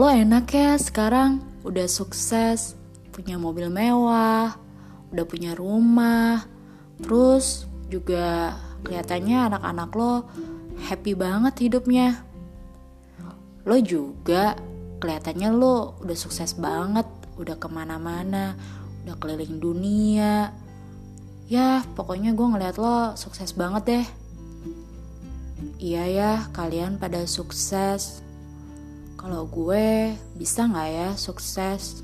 lo enak ya sekarang udah sukses, punya mobil mewah, udah punya rumah, terus juga kelihatannya anak-anak lo happy banget hidupnya. Lo juga kelihatannya lo udah sukses banget, udah ke mana-mana, udah keliling dunia. Ya pokoknya gue ngeliat lo sukses banget deh. Iya ya, kalian pada sukses. Kalau gue bisa nggak ya sukses?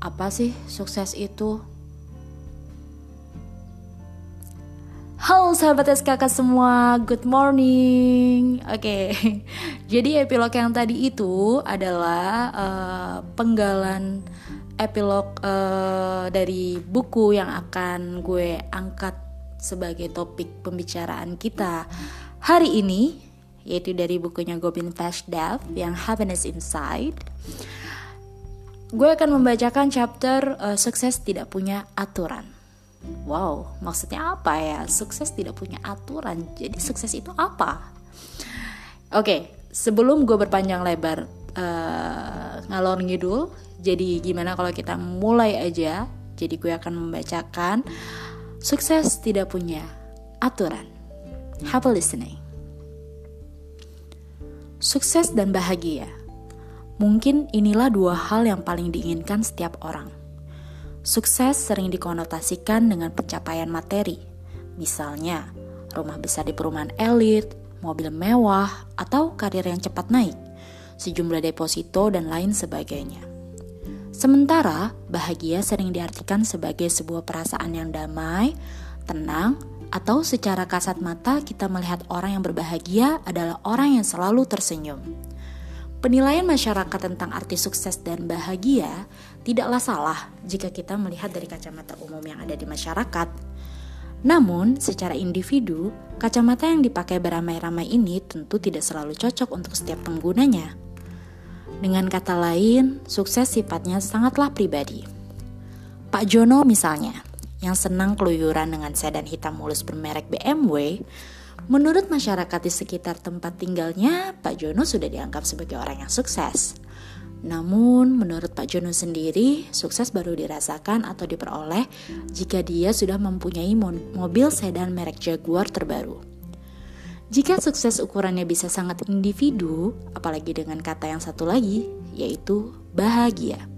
Apa sih sukses itu? Halo sahabat SKK semua, good morning. Oke, okay. jadi epilog yang tadi itu adalah uh, penggalan epilog uh, dari buku yang akan gue angkat sebagai topik pembicaraan kita hari ini, yaitu dari bukunya Gobin Dev yang Happiness Inside. Gue akan membacakan chapter uh, sukses tidak punya aturan. Wow, maksudnya apa ya? Sukses tidak punya aturan. Jadi sukses itu apa? Oke, sebelum gue berpanjang lebar uh, ngalor ngidul, jadi gimana kalau kita mulai aja? Jadi gue akan membacakan sukses tidak punya aturan. Have a listening. Sukses dan bahagia. Mungkin inilah dua hal yang paling diinginkan setiap orang Sukses sering dikonotasikan dengan pencapaian materi, misalnya rumah besar di perumahan elit, mobil mewah, atau karir yang cepat naik, sejumlah deposito, dan lain sebagainya. Sementara, bahagia sering diartikan sebagai sebuah perasaan yang damai, tenang, atau secara kasat mata kita melihat orang yang berbahagia adalah orang yang selalu tersenyum. Penilaian masyarakat tentang arti sukses dan bahagia tidaklah salah jika kita melihat dari kacamata umum yang ada di masyarakat. Namun, secara individu, kacamata yang dipakai beramai-ramai ini tentu tidak selalu cocok untuk setiap penggunanya. Dengan kata lain, sukses sifatnya sangatlah pribadi. Pak Jono misalnya, yang senang keluyuran dengan sedan hitam mulus bermerek BMW, Menurut masyarakat di sekitar tempat tinggalnya, Pak Jono sudah dianggap sebagai orang yang sukses. Namun, menurut Pak Jono sendiri, sukses baru dirasakan atau diperoleh jika dia sudah mempunyai mobil sedan merek Jaguar terbaru. Jika sukses ukurannya bisa sangat individu, apalagi dengan kata yang satu lagi, yaitu bahagia.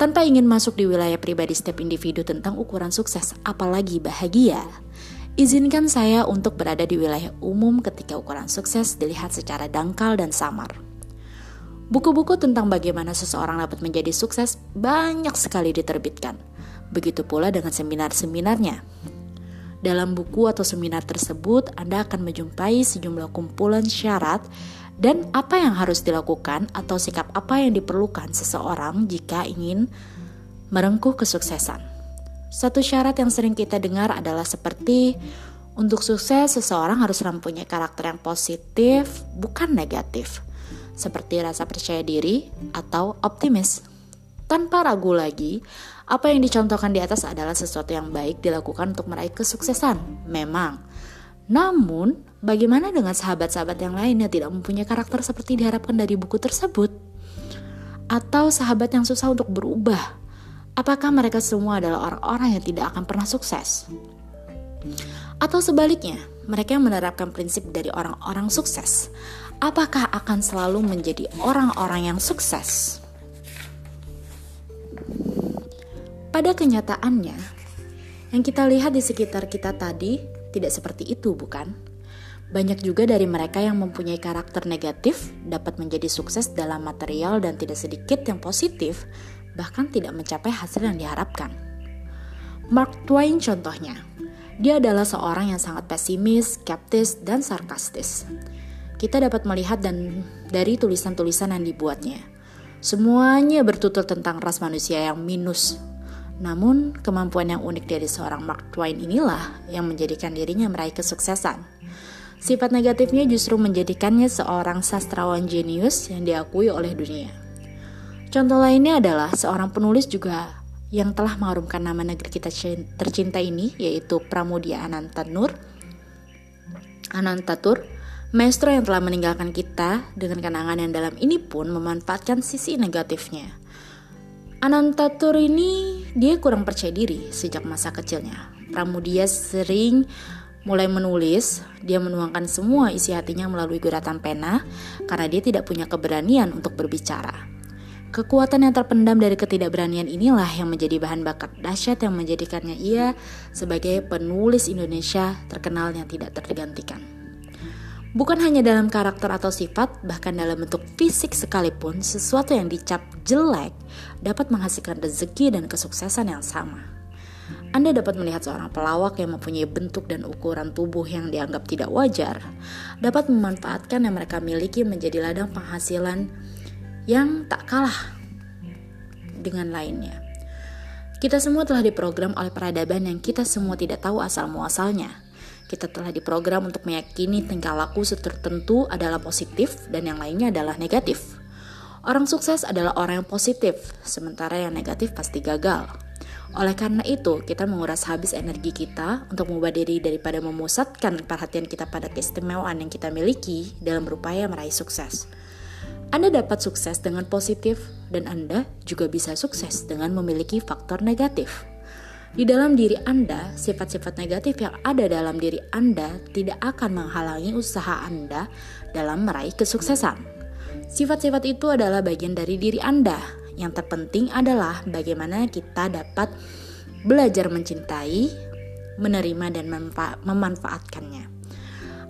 Tanpa ingin masuk di wilayah pribadi setiap individu tentang ukuran sukses, apalagi bahagia, Izinkan saya untuk berada di wilayah umum ketika ukuran sukses dilihat secara dangkal dan samar. Buku-buku tentang bagaimana seseorang dapat menjadi sukses banyak sekali diterbitkan. Begitu pula dengan seminar-seminarnya. Dalam buku atau seminar tersebut, Anda akan menjumpai sejumlah kumpulan syarat dan apa yang harus dilakukan atau sikap apa yang diperlukan seseorang jika ingin merengkuh kesuksesan. Satu syarat yang sering kita dengar adalah seperti untuk sukses seseorang harus mempunyai karakter yang positif, bukan negatif. Seperti rasa percaya diri atau optimis. Tanpa ragu lagi, apa yang dicontohkan di atas adalah sesuatu yang baik dilakukan untuk meraih kesuksesan. Memang. Namun, bagaimana dengan sahabat-sahabat yang lainnya tidak mempunyai karakter seperti diharapkan dari buku tersebut? Atau sahabat yang susah untuk berubah, Apakah mereka semua adalah orang-orang yang tidak akan pernah sukses? Atau sebaliknya, mereka yang menerapkan prinsip dari orang-orang sukses, apakah akan selalu menjadi orang-orang yang sukses? Pada kenyataannya, yang kita lihat di sekitar kita tadi tidak seperti itu, bukan? Banyak juga dari mereka yang mempunyai karakter negatif dapat menjadi sukses dalam material dan tidak sedikit yang positif bahkan tidak mencapai hasil yang diharapkan. Mark Twain contohnya, dia adalah seorang yang sangat pesimis, skeptis, dan sarkastis. Kita dapat melihat dan dari tulisan-tulisan yang dibuatnya. Semuanya bertutur tentang ras manusia yang minus. Namun, kemampuan yang unik dari seorang Mark Twain inilah yang menjadikan dirinya meraih kesuksesan. Sifat negatifnya justru menjadikannya seorang sastrawan jenius yang diakui oleh dunia. Contoh lainnya adalah seorang penulis juga yang telah mengharumkan nama negeri kita tercinta ini yaitu Pramudia Anantanur Anantatur Maestro yang telah meninggalkan kita dengan kenangan yang dalam ini pun memanfaatkan sisi negatifnya. Anantatur ini dia kurang percaya diri sejak masa kecilnya. Pramudia sering mulai menulis, dia menuangkan semua isi hatinya melalui guratan pena karena dia tidak punya keberanian untuk berbicara. Kekuatan yang terpendam dari ketidakberanian inilah yang menjadi bahan bakat dahsyat yang menjadikannya ia sebagai penulis Indonesia terkenal yang tidak tergantikan. Bukan hanya dalam karakter atau sifat, bahkan dalam bentuk fisik sekalipun, sesuatu yang dicap jelek dapat menghasilkan rezeki dan kesuksesan yang sama. Anda dapat melihat seorang pelawak yang mempunyai bentuk dan ukuran tubuh yang dianggap tidak wajar, dapat memanfaatkan yang mereka miliki menjadi ladang penghasilan yang tak kalah dengan lainnya. Kita semua telah diprogram oleh peradaban yang kita semua tidak tahu asal muasalnya. Kita telah diprogram untuk meyakini tingkah laku tertentu adalah positif dan yang lainnya adalah negatif. Orang sukses adalah orang yang positif, sementara yang negatif pasti gagal. Oleh karena itu, kita menguras habis energi kita untuk mengubah diri daripada memusatkan perhatian kita pada keistimewaan yang kita miliki dalam berupaya meraih sukses. Anda dapat sukses dengan positif, dan Anda juga bisa sukses dengan memiliki faktor negatif. Di dalam diri Anda, sifat-sifat negatif yang ada dalam diri Anda tidak akan menghalangi usaha Anda dalam meraih kesuksesan. Sifat-sifat itu adalah bagian dari diri Anda. Yang terpenting adalah bagaimana kita dapat belajar mencintai, menerima, dan memanfaatkannya.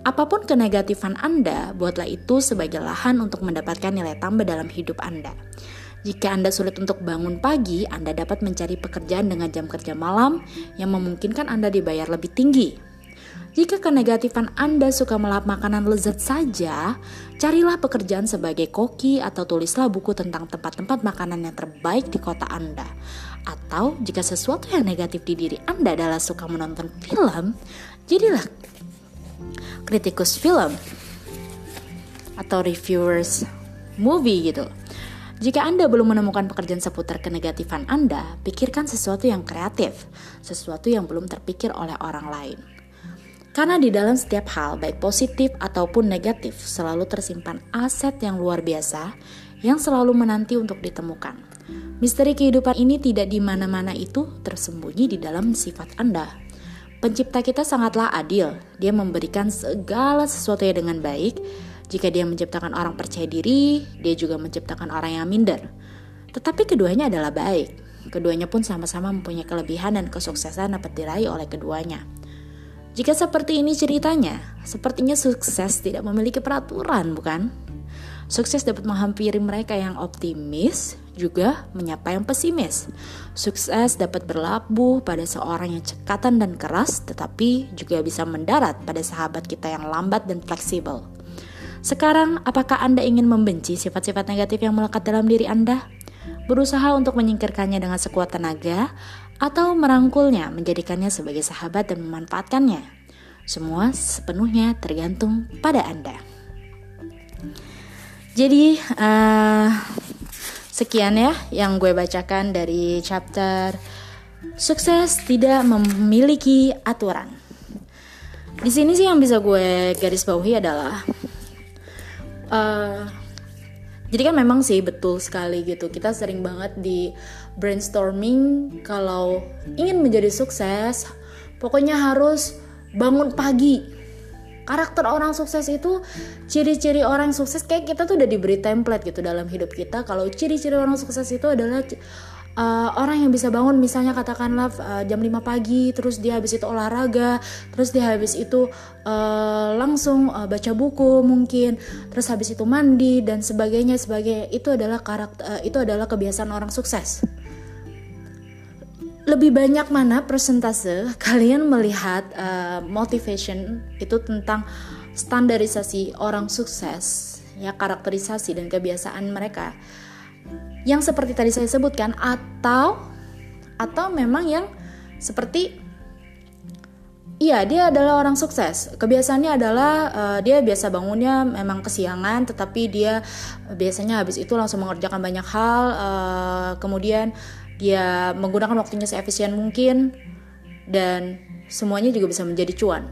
Apa pun kenegatifan Anda, buatlah itu sebagai lahan untuk mendapatkan nilai tambah dalam hidup Anda. Jika Anda sulit untuk bangun pagi, Anda dapat mencari pekerjaan dengan jam kerja malam yang memungkinkan Anda dibayar lebih tinggi. Jika kenegatifan Anda suka melap makanan lezat saja, carilah pekerjaan sebagai koki atau tulislah buku tentang tempat-tempat makanan yang terbaik di kota Anda. Atau jika sesuatu yang negatif di diri Anda adalah suka menonton film, jadilah kritikus film atau reviewers movie gitu. Jika Anda belum menemukan pekerjaan seputar kenegatifan Anda, pikirkan sesuatu yang kreatif, sesuatu yang belum terpikir oleh orang lain. Karena di dalam setiap hal, baik positif ataupun negatif, selalu tersimpan aset yang luar biasa yang selalu menanti untuk ditemukan. Misteri kehidupan ini tidak di mana-mana itu tersembunyi di dalam sifat Anda. Pencipta kita sangatlah adil. Dia memberikan segala sesuatu dengan baik, jika dia menciptakan orang percaya diri, dia juga menciptakan orang yang minder. Tetapi keduanya adalah baik. Keduanya pun sama-sama mempunyai kelebihan dan kesuksesan dapat diraih oleh keduanya. Jika seperti ini ceritanya, sepertinya sukses tidak memiliki peraturan, bukan? Sukses dapat menghampiri mereka yang optimis, juga menyapa yang pesimis. Sukses dapat berlabuh pada seorang yang cekatan dan keras, tetapi juga bisa mendarat pada sahabat kita yang lambat dan fleksibel. Sekarang, apakah Anda ingin membenci sifat-sifat negatif yang melekat dalam diri Anda? Berusaha untuk menyingkirkannya dengan sekuat tenaga, atau merangkulnya, menjadikannya sebagai sahabat dan memanfaatkannya? Semua sepenuhnya tergantung pada Anda. Jadi, uh, sekian ya yang gue bacakan dari chapter Sukses Tidak Memiliki Aturan. Di sini sih yang bisa gue garis bawahi adalah uh, jadi kan memang sih betul sekali gitu kita sering banget di brainstorming kalau ingin menjadi sukses pokoknya harus bangun pagi. Karakter orang sukses itu ciri-ciri orang sukses kayak kita tuh udah diberi template gitu dalam hidup kita. Kalau ciri-ciri orang sukses itu adalah uh, orang yang bisa bangun misalnya katakanlah uh, jam 5 pagi terus dia habis itu olahraga terus dia habis itu uh, langsung uh, baca buku mungkin terus habis itu mandi dan sebagainya sebagai itu adalah karakter uh, itu adalah kebiasaan orang sukses lebih banyak mana persentase kalian melihat uh, motivation itu tentang standarisasi orang sukses ya karakterisasi dan kebiasaan mereka yang seperti tadi saya sebutkan atau atau memang yang seperti Iya, dia adalah orang sukses. Kebiasaannya adalah uh, dia biasa bangunnya memang kesiangan, tetapi dia biasanya habis itu langsung mengerjakan banyak hal. Uh, kemudian dia menggunakan waktunya seefisien mungkin, dan semuanya juga bisa menjadi cuan.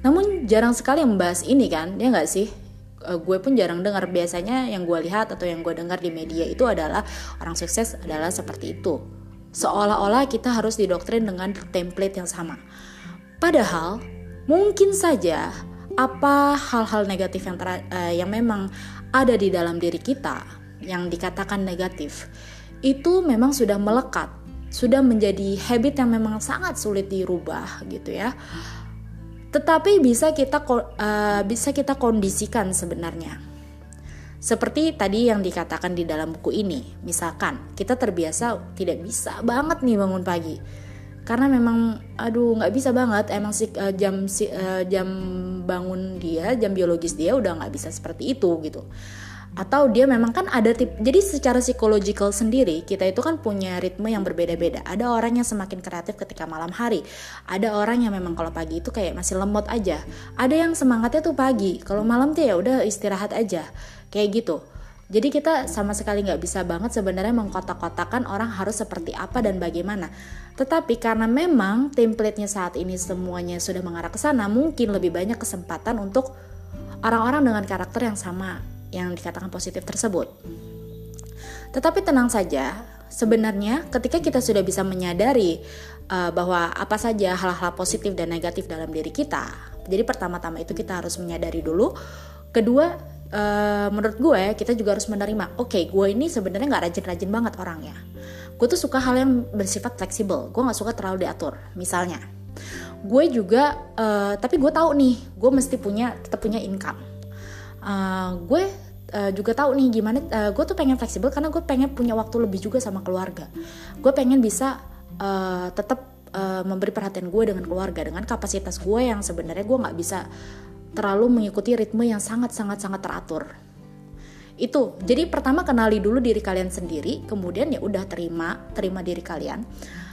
Namun jarang sekali membahas ini kan, ya nggak sih? Uh, gue pun jarang dengar biasanya yang gue lihat atau yang gue dengar di media itu adalah orang sukses adalah seperti itu seolah-olah kita harus didoktrin dengan template yang sama padahal mungkin saja apa hal-hal negatif yang uh, yang memang ada di dalam diri kita yang dikatakan negatif itu memang sudah melekat sudah menjadi habit yang memang sangat sulit dirubah gitu ya. Tetapi bisa kita uh, bisa kita kondisikan sebenarnya. Seperti tadi yang dikatakan di dalam buku ini, misalkan kita terbiasa tidak bisa banget nih bangun pagi, karena memang aduh nggak bisa banget. Emang si uh, jam si, uh, jam bangun dia jam biologis dia udah nggak bisa seperti itu gitu atau dia memang kan ada tip jadi secara psikologikal sendiri kita itu kan punya ritme yang berbeda-beda. Ada orang yang semakin kreatif ketika malam hari. Ada orang yang memang kalau pagi itu kayak masih lemot aja. Ada yang semangatnya tuh pagi. Kalau malam tuh ya udah istirahat aja. Kayak gitu. Jadi kita sama sekali nggak bisa banget sebenarnya mengkotak-kotakan orang harus seperti apa dan bagaimana. Tetapi karena memang template-nya saat ini semuanya sudah mengarah ke sana, mungkin lebih banyak kesempatan untuk orang-orang dengan karakter yang sama yang dikatakan positif tersebut. Tetapi tenang saja, sebenarnya ketika kita sudah bisa menyadari uh, bahwa apa saja hal-hal positif dan negatif dalam diri kita, jadi pertama-tama itu kita harus menyadari dulu. Kedua, uh, menurut gue kita juga harus menerima, oke, okay, gue ini sebenarnya nggak rajin-rajin banget orangnya. Gue tuh suka hal yang bersifat fleksibel. Gue nggak suka terlalu diatur. Misalnya, gue juga, uh, tapi gue tahu nih, gue mesti punya tetap punya income uh, gue uh, juga tahu nih gimana uh, gue tuh pengen fleksibel karena gue pengen punya waktu lebih juga sama keluarga. Gue pengen bisa uh, tetap uh, memberi perhatian gue dengan keluarga dengan kapasitas gue yang sebenarnya gue nggak bisa terlalu mengikuti ritme yang sangat sangat sangat teratur. Itu jadi pertama kenali dulu diri kalian sendiri kemudian ya udah terima terima diri kalian.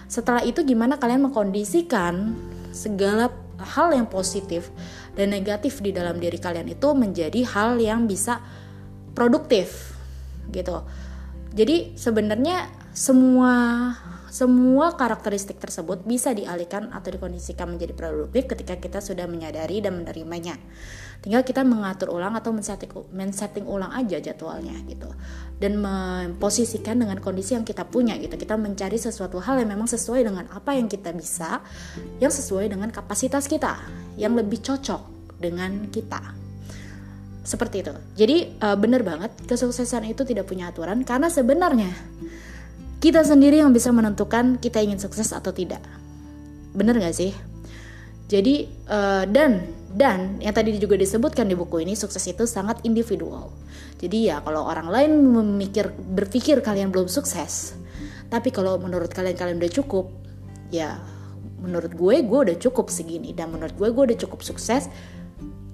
Setelah itu gimana kalian mengkondisikan segala hal yang positif dan negatif di dalam diri kalian itu menjadi hal yang bisa produktif gitu. Jadi sebenarnya semua semua karakteristik tersebut bisa dialihkan atau dikondisikan menjadi produktif ketika kita sudah menyadari dan menerimanya. Tinggal kita mengatur ulang atau men-setting, ulang aja jadwalnya gitu. Dan memposisikan dengan kondisi yang kita punya gitu. Kita mencari sesuatu hal yang memang sesuai dengan apa yang kita bisa, yang sesuai dengan kapasitas kita, yang lebih cocok dengan kita seperti itu. Jadi uh, bener banget kesuksesan itu tidak punya aturan karena sebenarnya kita sendiri yang bisa menentukan kita ingin sukses atau tidak. Bener gak sih? Jadi uh, dan dan yang tadi juga disebutkan di buku ini sukses itu sangat individual. Jadi ya kalau orang lain memikir berpikir kalian belum sukses, tapi kalau menurut kalian kalian udah cukup, ya menurut gue gue udah cukup segini dan menurut gue gue udah cukup sukses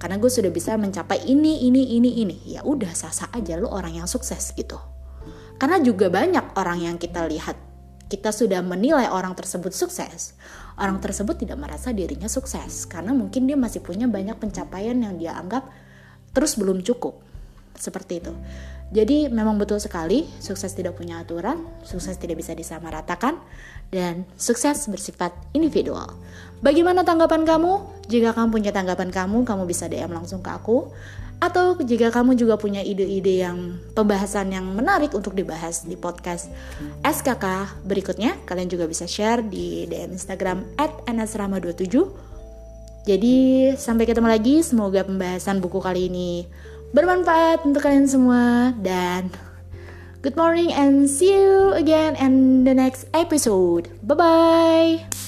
karena gue sudah bisa mencapai ini ini ini ini ya udah sah-sah aja lo orang yang sukses gitu karena juga banyak orang yang kita lihat kita sudah menilai orang tersebut sukses, orang tersebut tidak merasa dirinya sukses karena mungkin dia masih punya banyak pencapaian yang dia anggap terus belum cukup. Seperti itu. Jadi memang betul sekali sukses tidak punya aturan, sukses tidak bisa disamaratakan dan sukses bersifat individual. Bagaimana tanggapan kamu? Jika kamu punya tanggapan kamu, kamu bisa DM langsung ke aku atau jika kamu juga punya ide-ide yang pembahasan yang menarik untuk dibahas di podcast SKK berikutnya, kalian juga bisa share di DM Instagram @anasrama27. Jadi sampai ketemu lagi, semoga pembahasan buku kali ini bermanfaat untuk kalian semua dan good morning and see you again in the next episode. Bye bye.